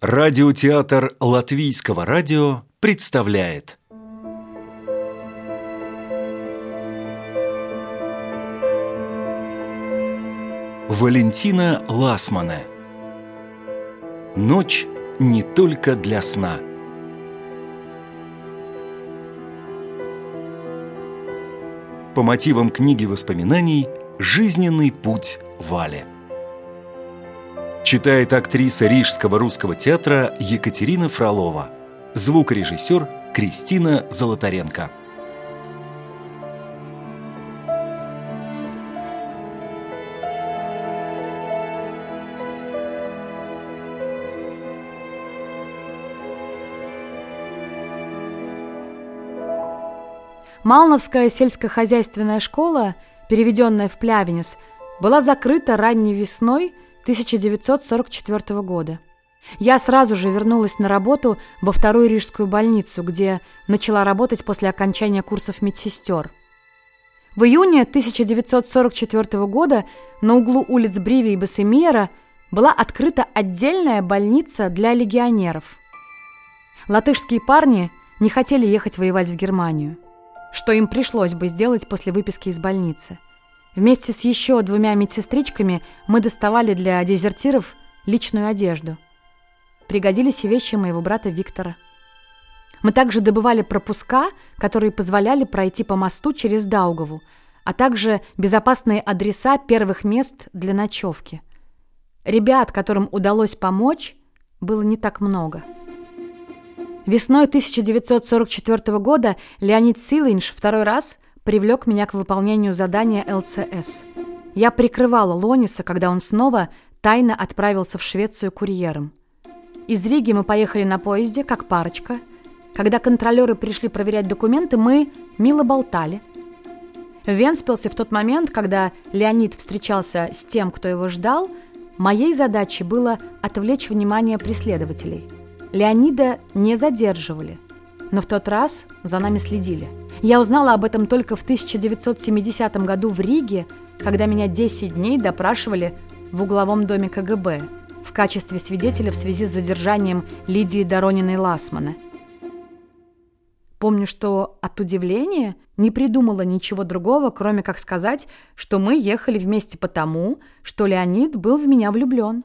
Радиотеатр Латвийского радио представляет. Валентина Ласмана. Ночь не только для сна. По мотивам книги воспоминаний «Жизненный путь Вали» Читает актриса Рижского русского театра Екатерина Фролова. Звукорежиссер Кристина Золотаренко. Малновская сельскохозяйственная школа, переведенная в Плявенец, была закрыта ранней весной – 1944 года. Я сразу же вернулась на работу во вторую рижскую больницу, где начала работать после окончания курсов медсестер. В июне 1944 года на углу улиц Бриви и Бассемиера была открыта отдельная больница для легионеров. Латышские парни не хотели ехать воевать в Германию, что им пришлось бы сделать после выписки из больницы – Вместе с еще двумя медсестричками мы доставали для дезертиров личную одежду. Пригодились и вещи моего брата Виктора. Мы также добывали пропуска, которые позволяли пройти по мосту через Даугаву, а также безопасные адреса первых мест для ночевки. Ребят, которым удалось помочь, было не так много. Весной 1944 года Леонид Силинш второй раз – привлек меня к выполнению задания ЛЦС. Я прикрывала Лониса, когда он снова тайно отправился в Швецию курьером. Из Риги мы поехали на поезде, как парочка. Когда контролеры пришли проверять документы, мы мило болтали. В Венспилсе в тот момент, когда Леонид встречался с тем, кто его ждал, моей задачей было отвлечь внимание преследователей. Леонида не задерживали, но в тот раз за нами следили. Я узнала об этом только в 1970 году в Риге, когда меня 10 дней допрашивали в угловом доме КГБ в качестве свидетеля в связи с задержанием Лидии Дорониной Ласмана. Помню, что от удивления не придумала ничего другого, кроме как сказать, что мы ехали вместе потому, что Леонид был в меня влюблен.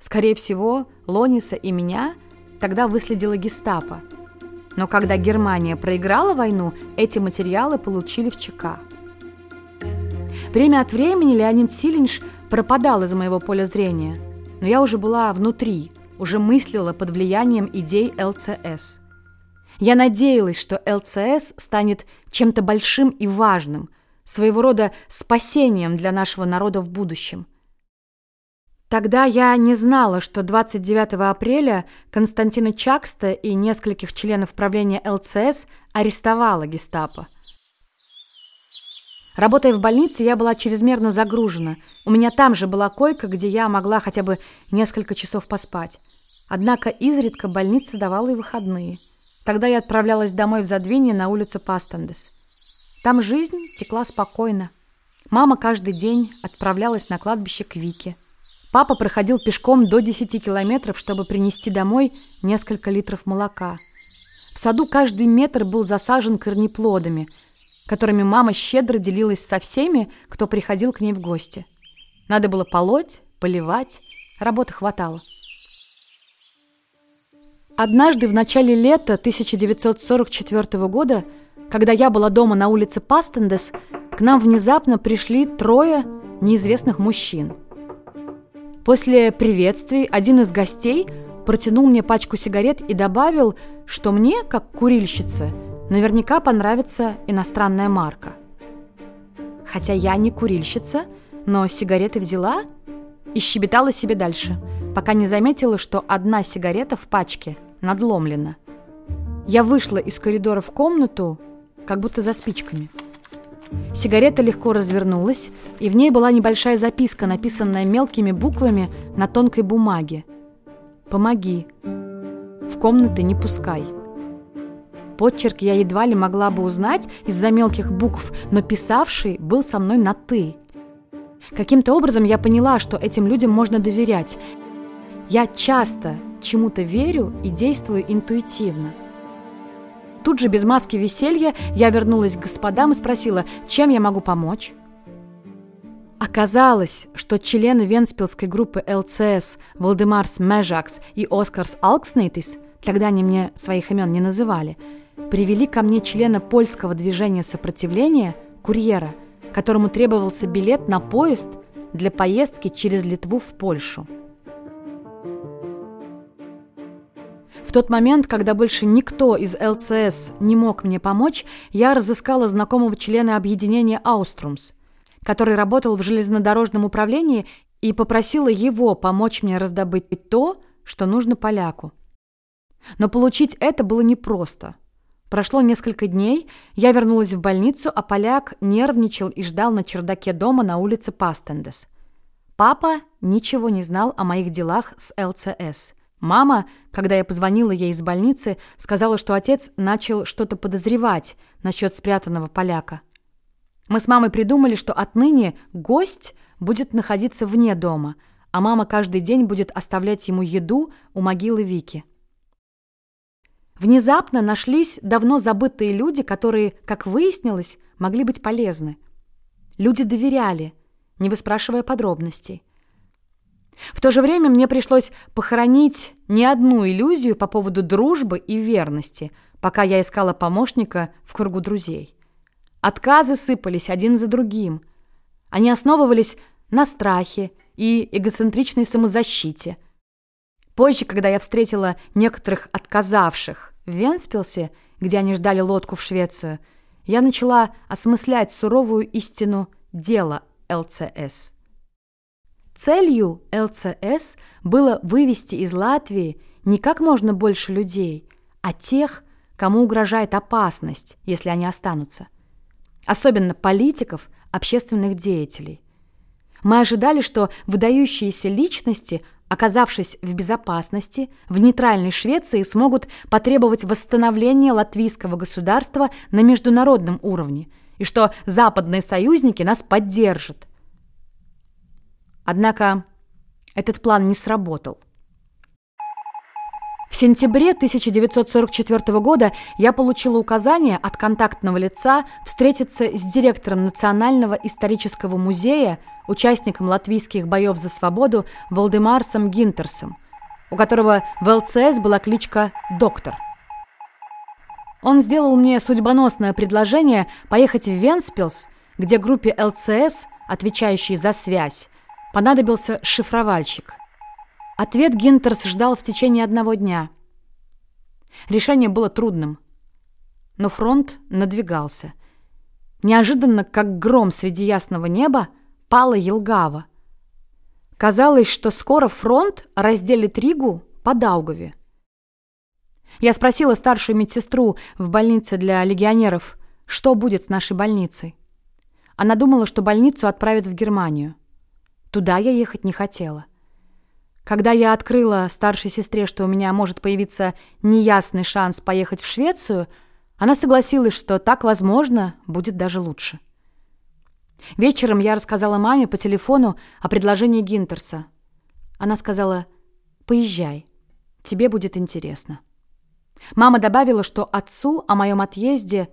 Скорее всего, Лониса и меня тогда выследила гестапо – но когда Германия проиграла войну, эти материалы получили в ЧК. Время от времени Леонид Силинш пропадал из моего поля зрения, но я уже была внутри, уже мыслила под влиянием идей ЛЦС. Я надеялась, что ЛЦС станет чем-то большим и важным, своего рода спасением для нашего народа в будущем. Тогда я не знала, что 29 апреля Константина Чакста и нескольких членов правления ЛЦС арестовала гестапо. Работая в больнице, я была чрезмерно загружена. У меня там же была койка, где я могла хотя бы несколько часов поспать. Однако изредка больница давала и выходные. Тогда я отправлялась домой в Задвинье на улицу Пастандес. Там жизнь текла спокойно. Мама каждый день отправлялась на кладбище к Вике. Папа проходил пешком до 10 километров, чтобы принести домой несколько литров молока. В саду каждый метр был засажен корнеплодами, которыми мама щедро делилась со всеми, кто приходил к ней в гости. Надо было полоть, поливать, работы хватало. Однажды в начале лета 1944 года, когда я была дома на улице Пастендес, к нам внезапно пришли трое неизвестных мужчин – После приветствий один из гостей протянул мне пачку сигарет и добавил, что мне, как курильщице, наверняка понравится иностранная марка. Хотя я не курильщица, но сигареты взяла и щебетала себе дальше, пока не заметила, что одна сигарета в пачке надломлена. Я вышла из коридора в комнату, как будто за спичками – Сигарета легко развернулась, и в ней была небольшая записка, написанная мелкими буквами на тонкой бумаге. «Помоги. В комнаты не пускай». Подчерк я едва ли могла бы узнать из-за мелких букв, но писавший был со мной на «ты». Каким-то образом я поняла, что этим людям можно доверять. Я часто чему-то верю и действую интуитивно. Тут же без маски веселья я вернулась к господам и спросила, чем я могу помочь. Оказалось, что члены венспилской группы ЛЦС Валдемарс Межакс и Оскарс Алкснейтис, тогда они мне своих имен не называли, привели ко мне члена польского движения сопротивления, курьера, которому требовался билет на поезд для поездки через Литву в Польшу. В тот момент, когда больше никто из ЛЦС не мог мне помочь, я разыскала знакомого члена объединения «Ауструмс», который работал в железнодорожном управлении, и попросила его помочь мне раздобыть то, что нужно поляку. Но получить это было непросто. Прошло несколько дней, я вернулась в больницу, а поляк нервничал и ждал на чердаке дома на улице Пастендес. Папа ничего не знал о моих делах с ЛЦС – Мама, когда я позвонила ей из больницы, сказала, что отец начал что-то подозревать насчет спрятанного поляка. Мы с мамой придумали, что отныне гость будет находиться вне дома, а мама каждый день будет оставлять ему еду у могилы Вики. Внезапно нашлись давно забытые люди, которые, как выяснилось, могли быть полезны. Люди доверяли, не выспрашивая подробностей. В то же время мне пришлось похоронить не одну иллюзию по поводу дружбы и верности, пока я искала помощника в кругу друзей. Отказы сыпались один за другим. Они основывались на страхе и эгоцентричной самозащите. Позже, когда я встретила некоторых отказавших в Венспилсе, где они ждали лодку в Швецию, я начала осмыслять суровую истину дела ЛЦС. Целью ЛЦС было вывести из Латвии не как можно больше людей, а тех, кому угрожает опасность, если они останутся. Особенно политиков, общественных деятелей. Мы ожидали, что выдающиеся личности, оказавшись в безопасности, в нейтральной Швеции смогут потребовать восстановления латвийского государства на международном уровне, и что западные союзники нас поддержат. Однако этот план не сработал. В сентябре 1944 года я получила указание от контактного лица встретиться с директором Национального исторического музея, участником латвийских боев за свободу Валдемарсом Гинтерсом, у которого в ЛЦС была кличка «Доктор». Он сделал мне судьбоносное предложение поехать в Венспилс, где группе ЛЦС, отвечающей за связь, понадобился шифровальщик. Ответ Гинтерс ждал в течение одного дня. Решение было трудным, но фронт надвигался. Неожиданно, как гром среди ясного неба, пала Елгава. Казалось, что скоро фронт разделит Ригу по Даугаве. Я спросила старшую медсестру в больнице для легионеров, что будет с нашей больницей. Она думала, что больницу отправят в Германию. Туда я ехать не хотела. Когда я открыла старшей сестре, что у меня может появиться неясный шанс поехать в Швецию, она согласилась, что так, возможно, будет даже лучше. Вечером я рассказала маме по телефону о предложении Гинтерса. Она сказала «Поезжай, тебе будет интересно». Мама добавила, что отцу о моем отъезде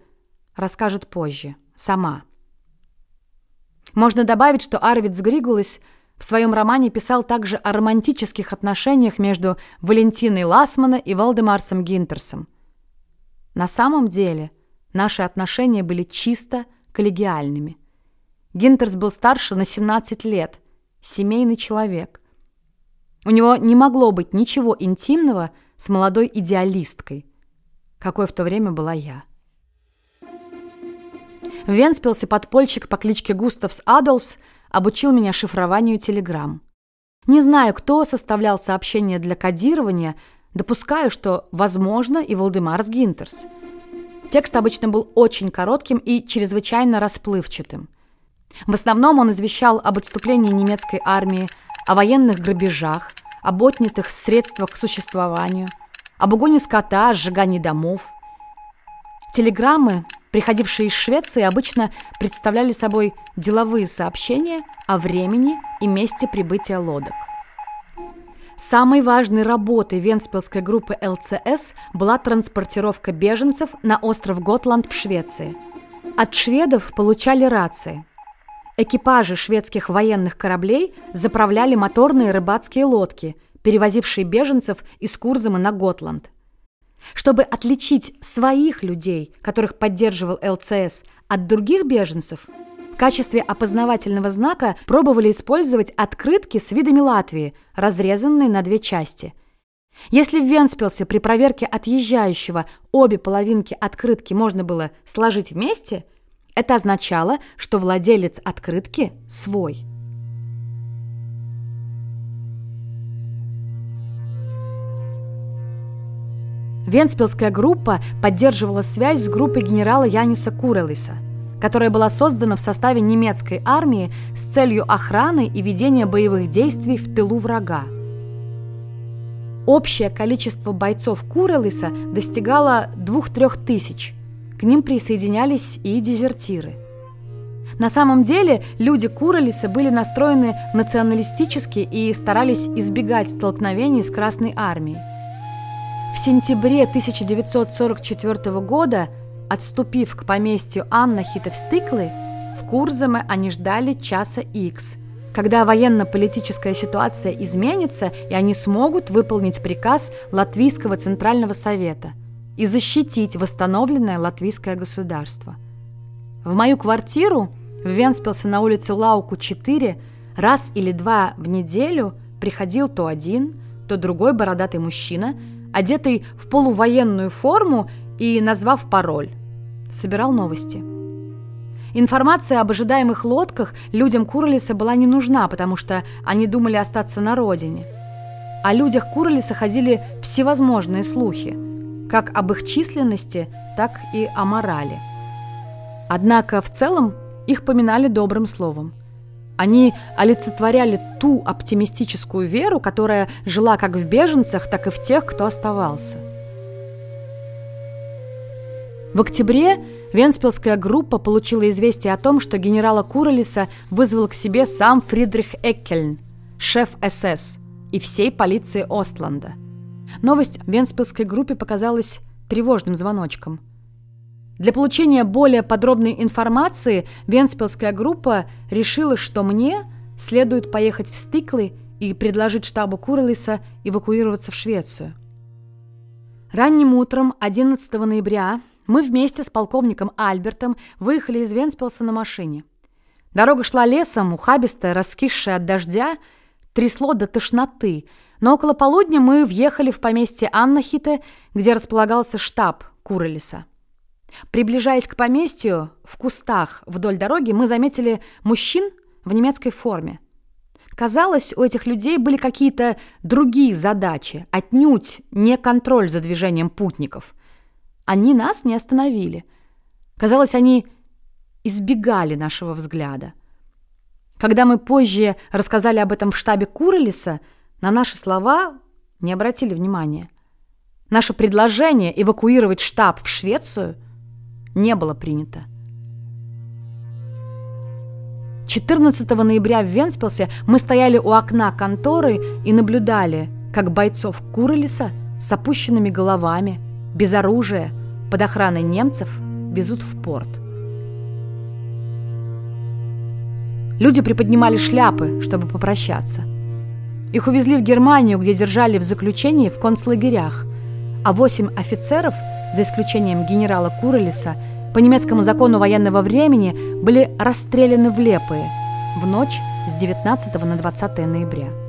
расскажет позже, сама. Можно добавить, что Арвидс Григулис в своем романе писал также о романтических отношениях между Валентиной Ласмана и Валдемарсом Гинтерсом. На самом деле наши отношения были чисто коллегиальными. Гинтерс был старше на 17 лет, семейный человек. У него не могло быть ничего интимного с молодой идеалисткой, какой в то время была я. В Венспилсе подпольщик по кличке Густавс Адолфс обучил меня шифрованию телеграмм. Не знаю, кто составлял сообщения для кодирования, допускаю, что, возможно, и Валдемарс Гинтерс. Текст обычно был очень коротким и чрезвычайно расплывчатым. В основном он извещал об отступлении немецкой армии, о военных грабежах, об отнятых средствах к существованию, об угоне скота, сжигании домов. Телеграммы приходившие из Швеции, обычно представляли собой деловые сообщения о времени и месте прибытия лодок. Самой важной работой венспилской группы ЛЦС была транспортировка беженцев на остров Готланд в Швеции. От шведов получали рации. Экипажи шведских военных кораблей заправляли моторные рыбацкие лодки, перевозившие беженцев из Курзамы на Готланд. Чтобы отличить своих людей, которых поддерживал ЛЦС, от других беженцев – качестве опознавательного знака пробовали использовать открытки с видами Латвии, разрезанные на две части. Если в Венспилсе при проверке отъезжающего обе половинки открытки можно было сложить вместе, это означало, что владелец открытки свой. Венспилская группа поддерживала связь с группой генерала Яниса Курелиса – которая была создана в составе немецкой армии с целью охраны и ведения боевых действий в тылу врага. Общее количество бойцов Курелиса достигало 2-3 тысяч. К ним присоединялись и дезертиры. На самом деле люди Курелиса были настроены националистически и старались избегать столкновений с Красной армией. В сентябре 1944 года Отступив к поместью Анна Хитов-Стыклы, в Курзаме они ждали часа Икс, когда военно-политическая ситуация изменится, и они смогут выполнить приказ Латвийского Центрального Совета и защитить восстановленное латвийское государство. В мою квартиру в Венспилсе на улице Лауку 4 раз или два в неделю приходил то один, то другой бородатый мужчина, одетый в полувоенную форму и назвав пароль собирал новости. Информация об ожидаемых лодках людям Курлиса была не нужна, потому что они думали остаться на родине. О людях Курлиса ходили всевозможные слухи, как об их численности, так и о морали. Однако в целом их поминали добрым словом. Они олицетворяли ту оптимистическую веру, которая жила как в беженцах, так и в тех, кто оставался – в октябре Венспилская группа получила известие о том, что генерала Куролиса вызвал к себе сам Фридрих Эккельн, шеф СС и всей полиции Остланда. Новость Венспилской группе показалась тревожным звоночком. Для получения более подробной информации Венспилская группа решила, что мне следует поехать в Стиклы и предложить штабу Куролиса эвакуироваться в Швецию. Ранним утром 11 ноября мы вместе с полковником Альбертом выехали из Венспилса на машине. Дорога шла лесом, ухабистая, раскисшая от дождя, трясло до тошноты, но около полудня мы въехали в поместье Аннахите, где располагался штаб Курелиса. Приближаясь к поместью, в кустах вдоль дороги мы заметили мужчин в немецкой форме. Казалось, у этих людей были какие-то другие задачи, отнюдь не контроль за движением путников. Они нас не остановили. Казалось, они избегали нашего взгляда. Когда мы позже рассказали об этом в штабе Куролиса, на наши слова не обратили внимания. Наше предложение эвакуировать штаб в Швецию не было принято. 14 ноября в Венспилсе мы стояли у окна конторы и наблюдали, как бойцов Куролиса с опущенными головами, без оружия, под охраной немцев везут в порт. Люди приподнимали шляпы, чтобы попрощаться. Их увезли в Германию, где держали в заключении в концлагерях, а восемь офицеров, за исключением генерала Курелиса, по немецкому закону военного времени были расстреляны в Лепые в ночь с 19 на 20 ноября.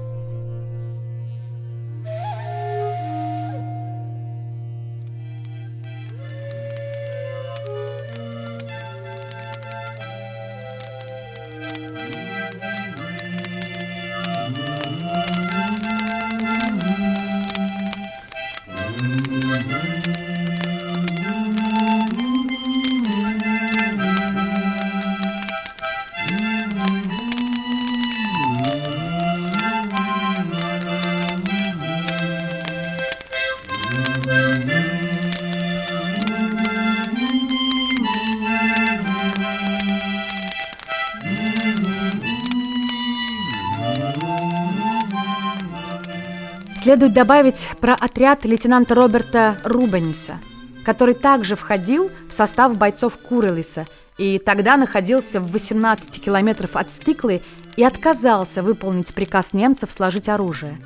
Следует добавить про отряд лейтенанта Роберта Рубениса, который также входил в состав бойцов Курелиса и тогда находился в 18 километров от Стиклы и отказался выполнить приказ немцев сложить оружие.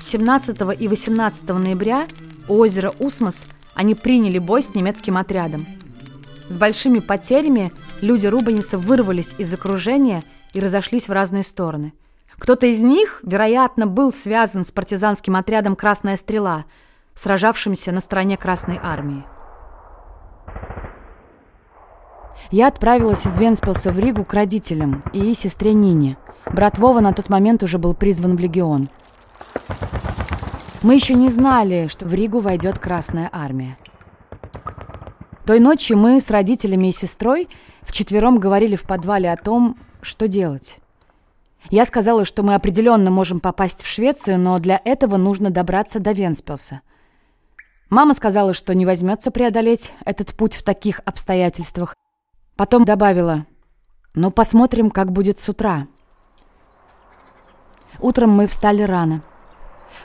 17 и 18 ноября у озера Усмос они приняли бой с немецким отрядом. С большими потерями люди Рубениса вырвались из окружения и разошлись в разные стороны. Кто-то из них, вероятно, был связан с партизанским отрядом «Красная стрела», сражавшимся на стороне Красной армии. Я отправилась из Венспилса в Ригу к родителям и сестре Нине. Брат Вова на тот момент уже был призван в легион. Мы еще не знали, что в Ригу войдет Красная армия. Той ночью мы с родителями и сестрой вчетвером говорили в подвале о том, что делать. Я сказала, что мы определенно можем попасть в Швецию, но для этого нужно добраться до Венспилса. Мама сказала, что не возьмется преодолеть этот путь в таких обстоятельствах. Потом добавила, ну посмотрим, как будет с утра. Утром мы встали рано.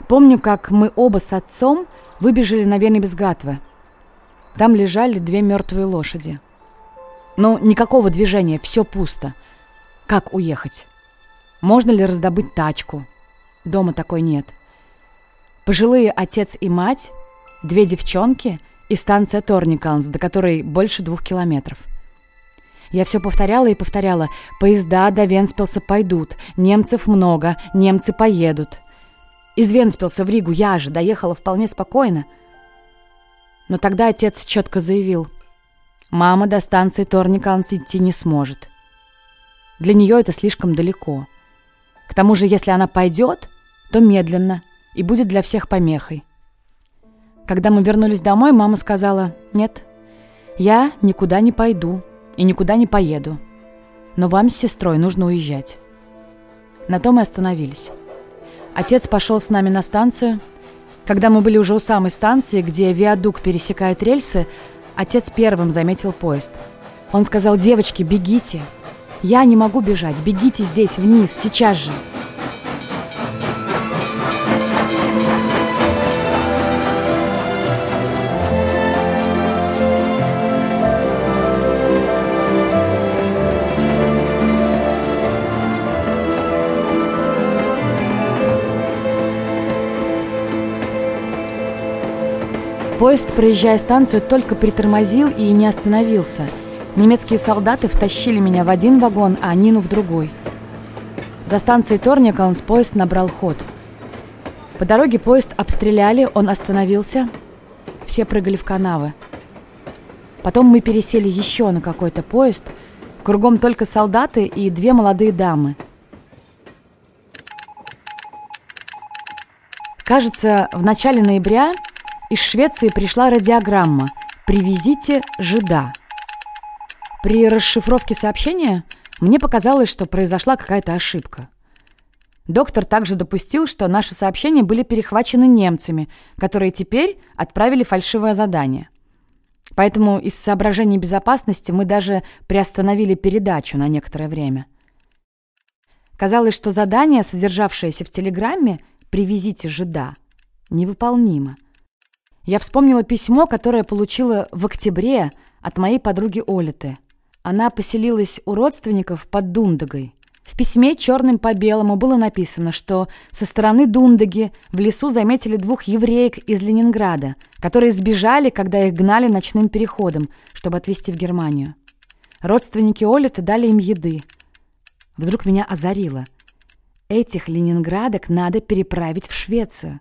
Помню, как мы оба с отцом выбежали на Венебесгатве. Там лежали две мертвые лошади. Ну, никакого движения, все пусто. Как уехать? Можно ли раздобыть тачку? Дома такой нет. Пожилые отец и мать, две девчонки и станция Торниканс, до которой больше двух километров. Я все повторяла и повторяла. Поезда до Венспилса пойдут. Немцев много. Немцы поедут. Из Венспилса в Ригу я же доехала вполне спокойно. Но тогда отец четко заявил. Мама до станции Торниканс идти не сможет. Для нее это слишком далеко. К тому же, если она пойдет, то медленно и будет для всех помехой. Когда мы вернулись домой, мама сказала, «Нет, я никуда не пойду и никуда не поеду. Но вам с сестрой нужно уезжать». На том и остановились. Отец пошел с нами на станцию. Когда мы были уже у самой станции, где виадук пересекает рельсы, отец первым заметил поезд. Он сказал, «Девочки, бегите! Я не могу бежать, бегите здесь, вниз, сейчас же!» Поезд, проезжая станцию, только притормозил и не остановился. Немецкие солдаты втащили меня в один вагон, а Нину в другой. За станцией Торникалнс поезд набрал ход. По дороге поезд обстреляли, он остановился. Все прыгали в канавы. Потом мы пересели еще на какой-то поезд. Кругом только солдаты и две молодые дамы. Кажется, в начале ноября из Швеции пришла радиограмма «Привезите жида». При расшифровке сообщения мне показалось, что произошла какая-то ошибка. Доктор также допустил, что наши сообщения были перехвачены немцами, которые теперь отправили фальшивое задание. Поэтому из соображений безопасности мы даже приостановили передачу на некоторое время. Казалось, что задание, содержавшееся в телеграмме «Привезите жида», невыполнимо – я вспомнила письмо, которое получила в октябре от моей подруги Олиты. Она поселилась у родственников под Дундагой. В письме черным по белому было написано, что со стороны Дундаги в лесу заметили двух евреек из Ленинграда, которые сбежали, когда их гнали ночным переходом, чтобы отвезти в Германию. Родственники Олиты дали им еды. Вдруг меня озарило. Этих ленинградок надо переправить в Швецию.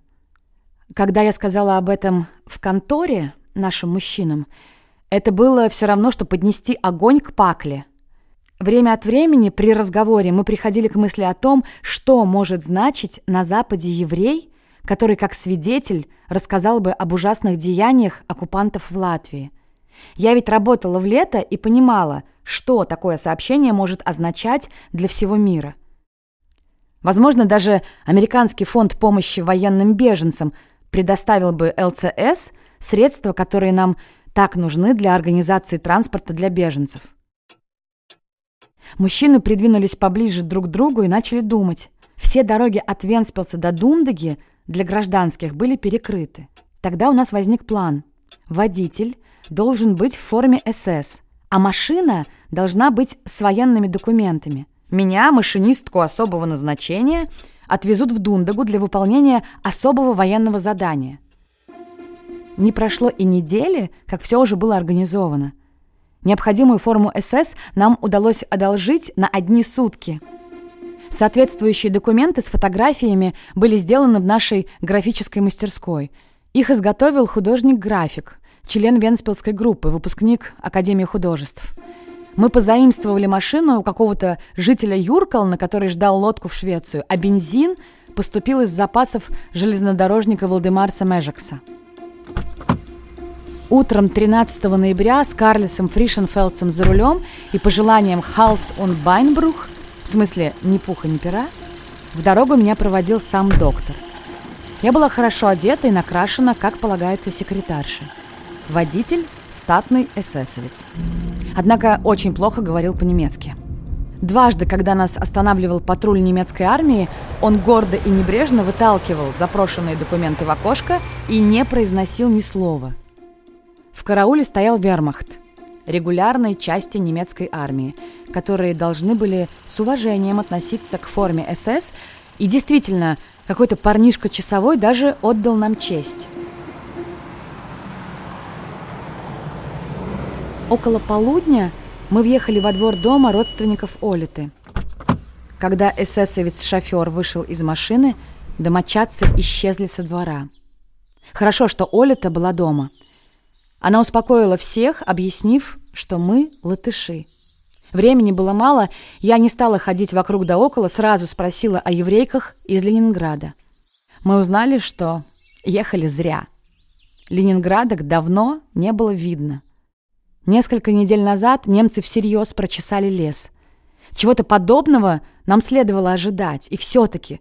Когда я сказала об этом в конторе нашим мужчинам, это было все равно, что поднести огонь к пакле. Время от времени при разговоре мы приходили к мысли о том, что может значить на Западе еврей, который как свидетель рассказал бы об ужасных деяниях оккупантов в Латвии. Я ведь работала в лето и понимала, что такое сообщение может означать для всего мира. Возможно, даже Американский фонд помощи военным беженцам – предоставил бы ЛЦС средства, которые нам так нужны для организации транспорта для беженцев. Мужчины придвинулись поближе друг к другу и начали думать. Все дороги от Венспилса до Дундаги для гражданских были перекрыты. Тогда у нас возник план. Водитель должен быть в форме СС, а машина должна быть с военными документами. Меня, машинистку особого назначения, отвезут в Дундагу для выполнения особого военного задания. Не прошло и недели, как все уже было организовано. Необходимую форму СС нам удалось одолжить на одни сутки. Соответствующие документы с фотографиями были сделаны в нашей графической мастерской. Их изготовил художник-график, член Венспилской группы, выпускник Академии художеств. Мы позаимствовали машину у какого-то жителя Юркал, на который ждал лодку в Швецию, а бензин поступил из запасов железнодорожника Валдемарса Межекса. Утром 13 ноября с Карлисом Фришенфелдсом за рулем и пожеланием «Хаус он Байнбрух», в смысле «ни пуха, ни пера», в дорогу меня проводил сам доктор. Я была хорошо одета и накрашена, как полагается секретарше. Водитель – статный эсэсовец. Однако очень плохо говорил по-немецки. Дважды, когда нас останавливал патруль немецкой армии, он гордо и небрежно выталкивал запрошенные документы в окошко и не произносил ни слова. В карауле стоял вермахт, регулярной части немецкой армии, которые должны были с уважением относиться к форме СС, и действительно, какой-то парнишка часовой даже отдал нам честь. Около полудня мы въехали во двор дома родственников Олиты. Когда эсэсовец-шофер вышел из машины, домочадцы исчезли со двора. Хорошо, что Олита была дома. Она успокоила всех, объяснив, что мы латыши. Времени было мало, я не стала ходить вокруг да около, сразу спросила о еврейках из Ленинграда. Мы узнали, что ехали зря. Ленинградок давно не было видно. Несколько недель назад немцы всерьез прочесали лес. Чего-то подобного нам следовало ожидать. И все-таки,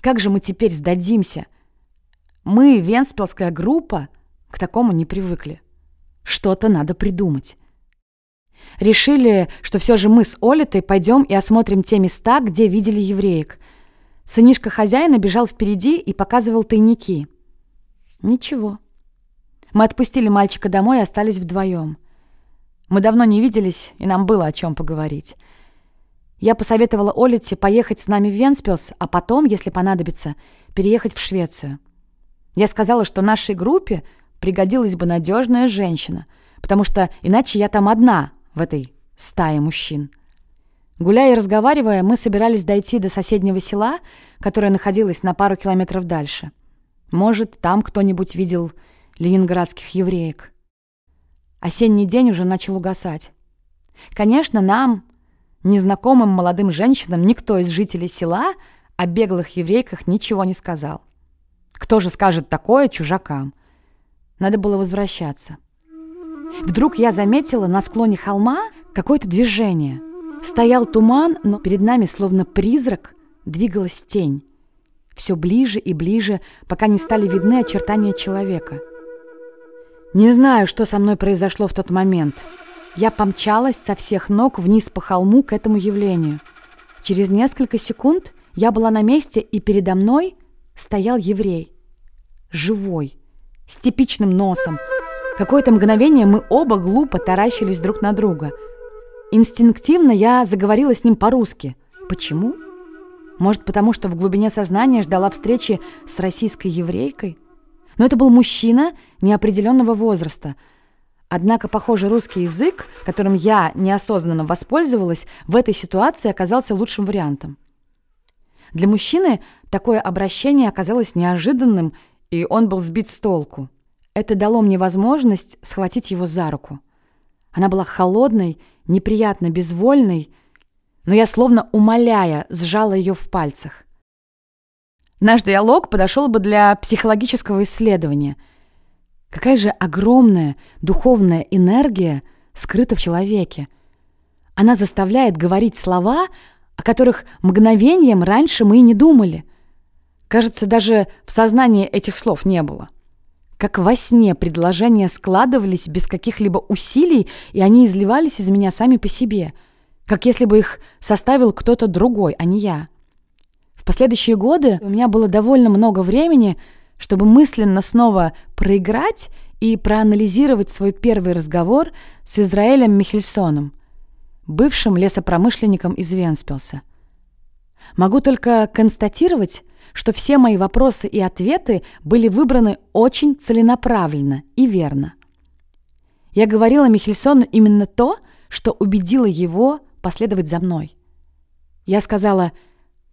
как же мы теперь сдадимся? Мы, Венспилская группа, к такому не привыкли. Что-то надо придумать. Решили, что все же мы с Олитой пойдем и осмотрим те места, где видели евреек. Сынишка хозяина бежал впереди и показывал тайники. Ничего. Мы отпустили мальчика домой и остались вдвоем. Мы давно не виделись, и нам было о чем поговорить. Я посоветовала Олите поехать с нами в Венспилс, а потом, если понадобится, переехать в Швецию. Я сказала, что нашей группе пригодилась бы надежная женщина, потому что иначе я там одна, в этой стае мужчин. Гуляя и разговаривая, мы собирались дойти до соседнего села, которое находилось на пару километров дальше. Может, там кто-нибудь видел ленинградских евреек. Осенний день уже начал угасать. Конечно, нам, незнакомым молодым женщинам, никто из жителей села о беглых еврейках ничего не сказал. Кто же скажет такое чужакам? Надо было возвращаться. Вдруг я заметила на склоне холма какое-то движение. Стоял туман, но перед нами, словно призрак, двигалась тень. Все ближе и ближе, пока не стали видны очертания человека — не знаю, что со мной произошло в тот момент. Я помчалась со всех ног вниз по холму к этому явлению. Через несколько секунд я была на месте, и передо мной стоял еврей. Живой, с типичным носом. Какое-то мгновение мы оба глупо таращились друг на друга. Инстинктивно я заговорила с ним по-русски. Почему? Может, потому что в глубине сознания ждала встречи с российской еврейкой? Но это был мужчина неопределенного возраста. Однако, похоже, русский язык, которым я неосознанно воспользовалась, в этой ситуации оказался лучшим вариантом. Для мужчины такое обращение оказалось неожиданным, и он был сбит с толку. Это дало мне возможность схватить его за руку. Она была холодной, неприятно безвольной, но я, словно умоляя, сжала ее в пальцах. Наш диалог подошел бы для психологического исследования. Какая же огромная духовная энергия скрыта в человеке. Она заставляет говорить слова, о которых мгновением раньше мы и не думали. Кажется, даже в сознании этих слов не было. Как во сне предложения складывались без каких-либо усилий, и они изливались из меня сами по себе, как если бы их составил кто-то другой, а не я. В последующие годы у меня было довольно много времени, чтобы мысленно снова проиграть и проанализировать свой первый разговор с Израилем Михельсоном, бывшим лесопромышленником из Венспилса. Могу только констатировать, что все мои вопросы и ответы были выбраны очень целенаправленно и верно. Я говорила Михельсону именно то, что убедило его последовать за мной. Я сказала,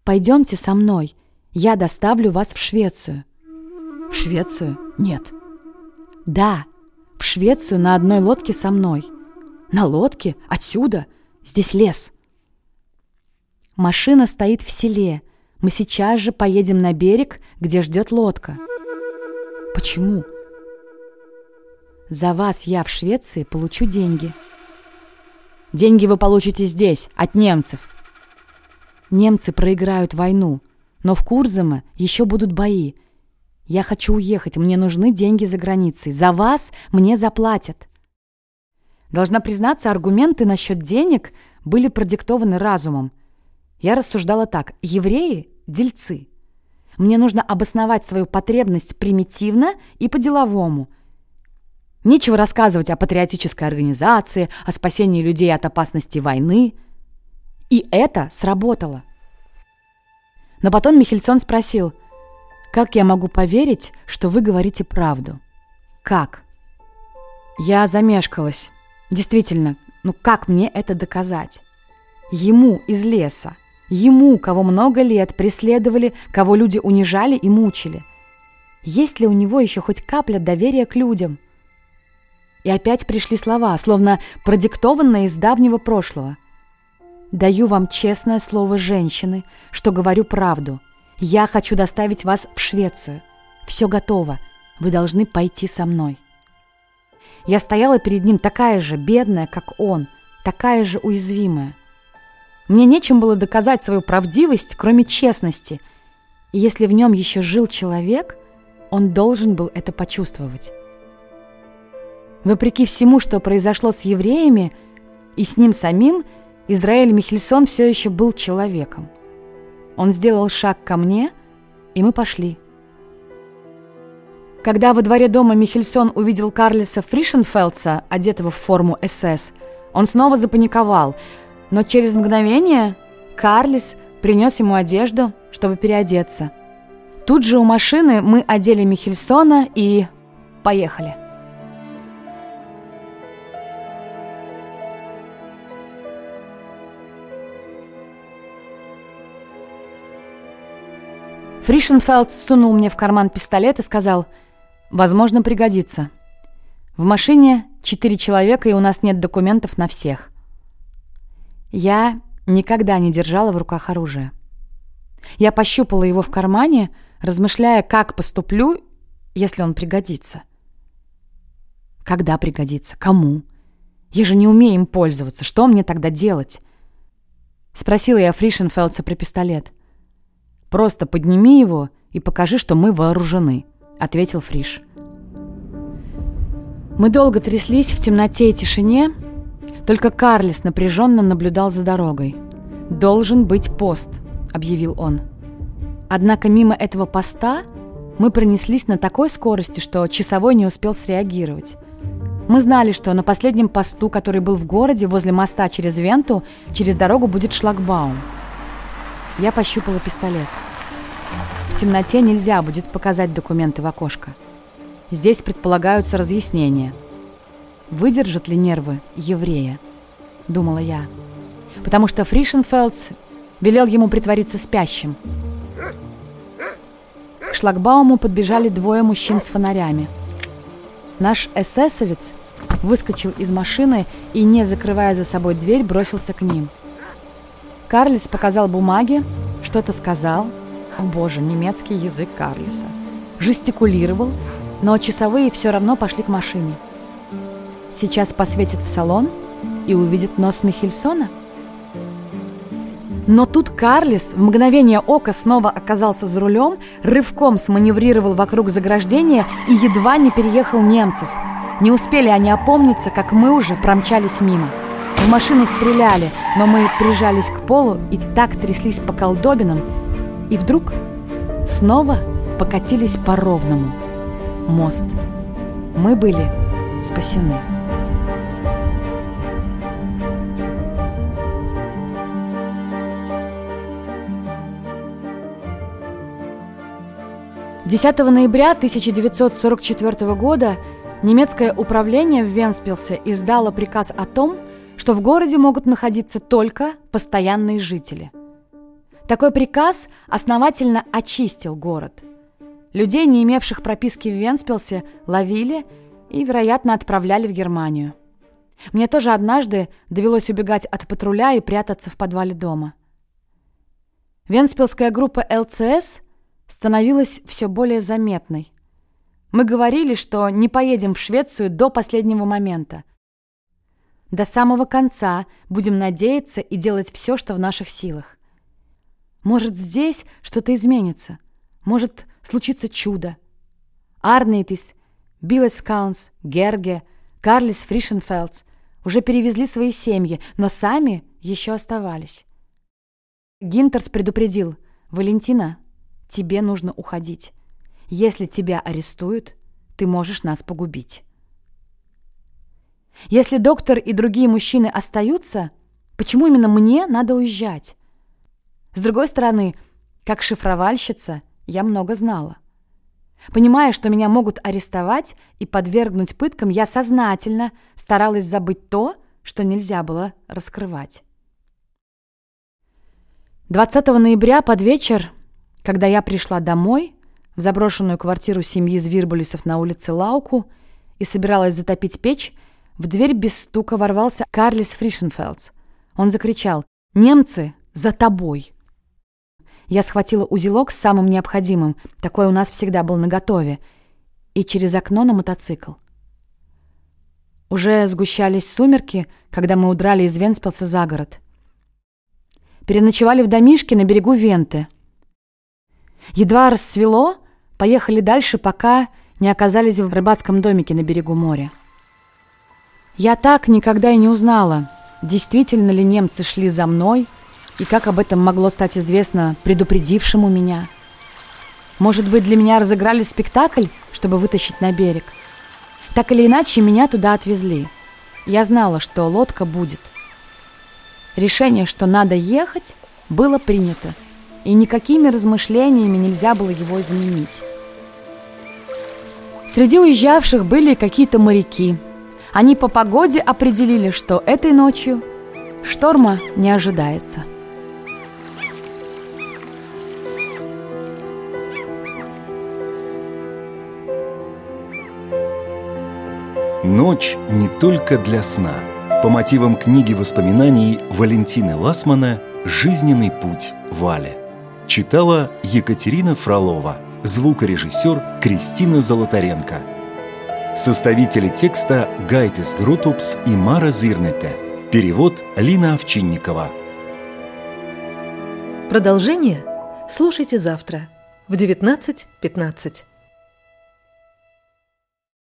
«Пойдемте со мной, я доставлю вас в Швецию». «В Швецию? Нет». «Да, в Швецию на одной лодке со мной». «На лодке? Отсюда? Здесь лес». «Машина стоит в селе. Мы сейчас же поедем на берег, где ждет лодка». «Почему?» «За вас я в Швеции получу деньги». «Деньги вы получите здесь, от немцев». «Немцы проиграют войну, но в Курзаме еще будут бои. Я хочу уехать, мне нужны деньги за границей. За вас мне заплатят». Должна признаться, аргументы насчет денег были продиктованы разумом. Я рассуждала так. Евреи – дельцы. Мне нужно обосновать свою потребность примитивно и по-деловому. Нечего рассказывать о патриотической организации, о спасении людей от опасности войны. И это сработало. Но потом Михельсон спросил, «Как я могу поверить, что вы говорите правду?» «Как?» Я замешкалась. Действительно, ну как мне это доказать? Ему из леса – Ему, кого много лет преследовали, кого люди унижали и мучили. Есть ли у него еще хоть капля доверия к людям? И опять пришли слова, словно продиктованные из давнего прошлого. «Даю вам честное слово женщины, что говорю правду. Я хочу доставить вас в Швецию. Все готово. Вы должны пойти со мной». Я стояла перед ним такая же бедная, как он, такая же уязвимая. Мне нечем было доказать свою правдивость, кроме честности. И если в нем еще жил человек, он должен был это почувствовать. Вопреки всему, что произошло с евреями и с ним самим, Израиль Михельсон все еще был человеком. Он сделал шаг ко мне, и мы пошли. Когда во дворе дома Михельсон увидел Карлиса Фришенфелдса, одетого в форму СС, он снова запаниковал – но через мгновение Карлис принес ему одежду, чтобы переодеться. Тут же у машины мы одели Михельсона и поехали. Фришенфелд сунул мне в карман пистолет и сказал, «Возможно, пригодится. В машине четыре человека, и у нас нет документов на всех. Я никогда не держала в руках оружие. Я пощупала его в кармане, размышляя, как поступлю, если он пригодится. Когда пригодится? Кому? Я же не умею им пользоваться. Что мне тогда делать? Спросила я Фришенфелдса про пистолет. «Просто подними его и покажи, что мы вооружены», — ответил Фриш. Мы долго тряслись в темноте и тишине, только Карлис напряженно наблюдал за дорогой. «Должен быть пост», — объявил он. Однако мимо этого поста мы пронеслись на такой скорости, что часовой не успел среагировать. Мы знали, что на последнем посту, который был в городе, возле моста через Венту, через дорогу будет шлагбаум. Я пощупала пистолет. В темноте нельзя будет показать документы в окошко. Здесь предполагаются разъяснения — Выдержат ли нервы еврея? Думала я. Потому что Фришенфелдс велел ему притвориться спящим. К шлагбауму подбежали двое мужчин с фонарями. Наш эсэсовец выскочил из машины и, не закрывая за собой дверь, бросился к ним. Карлис показал бумаги, что-то сказал. О боже, немецкий язык Карлиса. Жестикулировал, но часовые все равно пошли к машине. Сейчас посветит в салон и увидит нос Михельсона? Но тут Карлис в мгновение ока снова оказался за рулем, рывком сманеврировал вокруг заграждения и едва не переехал немцев. Не успели они опомниться, как мы уже промчались мимо. В машину стреляли, но мы прижались к полу и так тряслись по колдобинам, И вдруг снова покатились по ровному. Мост. Мы были спасены. 10 ноября 1944 года немецкое управление в Венспилсе издало приказ о том, что в городе могут находиться только постоянные жители. Такой приказ основательно очистил город. Людей, не имевших прописки в Венспилсе, ловили и, вероятно, отправляли в Германию. Мне тоже однажды довелось убегать от патруля и прятаться в подвале дома. Венспилская группа ЛЦС – становилась все более заметной. Мы говорили, что не поедем в Швецию до последнего момента. До самого конца будем надеяться и делать все, что в наших силах. Может, здесь что-то изменится. Может, случится чудо. Арнейтис, Билескаунс, Герге, Карлис Фришенфелдс уже перевезли свои семьи, но сами еще оставались. Гинтерс предупредил, «Валентина, тебе нужно уходить. Если тебя арестуют, ты можешь нас погубить. Если доктор и другие мужчины остаются, почему именно мне надо уезжать? С другой стороны, как шифровальщица, я много знала. Понимая, что меня могут арестовать и подвергнуть пыткам, я сознательно старалась забыть то, что нельзя было раскрывать. 20 ноября под вечер когда я пришла домой, в заброшенную квартиру семьи Звирбулисов на улице Лауку и собиралась затопить печь, в дверь без стука ворвался Карлис Фришенфелдс. Он закричал «Немцы, за тобой!» Я схватила узелок с самым необходимым, такой у нас всегда был наготове, и через окно на мотоцикл. Уже сгущались сумерки, когда мы удрали из Венспилса за город. Переночевали в домишке на берегу Венты — Едва рассвело, поехали дальше, пока не оказались в рыбацком домике на берегу моря. Я так никогда и не узнала, действительно ли немцы шли за мной и как об этом могло стать известно предупредившему меня. Может быть, для меня разыграли спектакль, чтобы вытащить на берег. Так или иначе, меня туда отвезли. Я знала, что лодка будет. Решение, что надо ехать, было принято и никакими размышлениями нельзя было его изменить. Среди уезжавших были какие-то моряки. Они по погоде определили, что этой ночью шторма не ожидается. Ночь не только для сна. По мотивам книги воспоминаний Валентины Ласмана «Жизненный путь Вали». Читала Екатерина Фролова. Звукорежиссер Кристина Золотаренко. Составители текста Гайтес Грутупс и Мара Зирнете. Перевод Лина Овчинникова. Продолжение слушайте завтра в 19.15.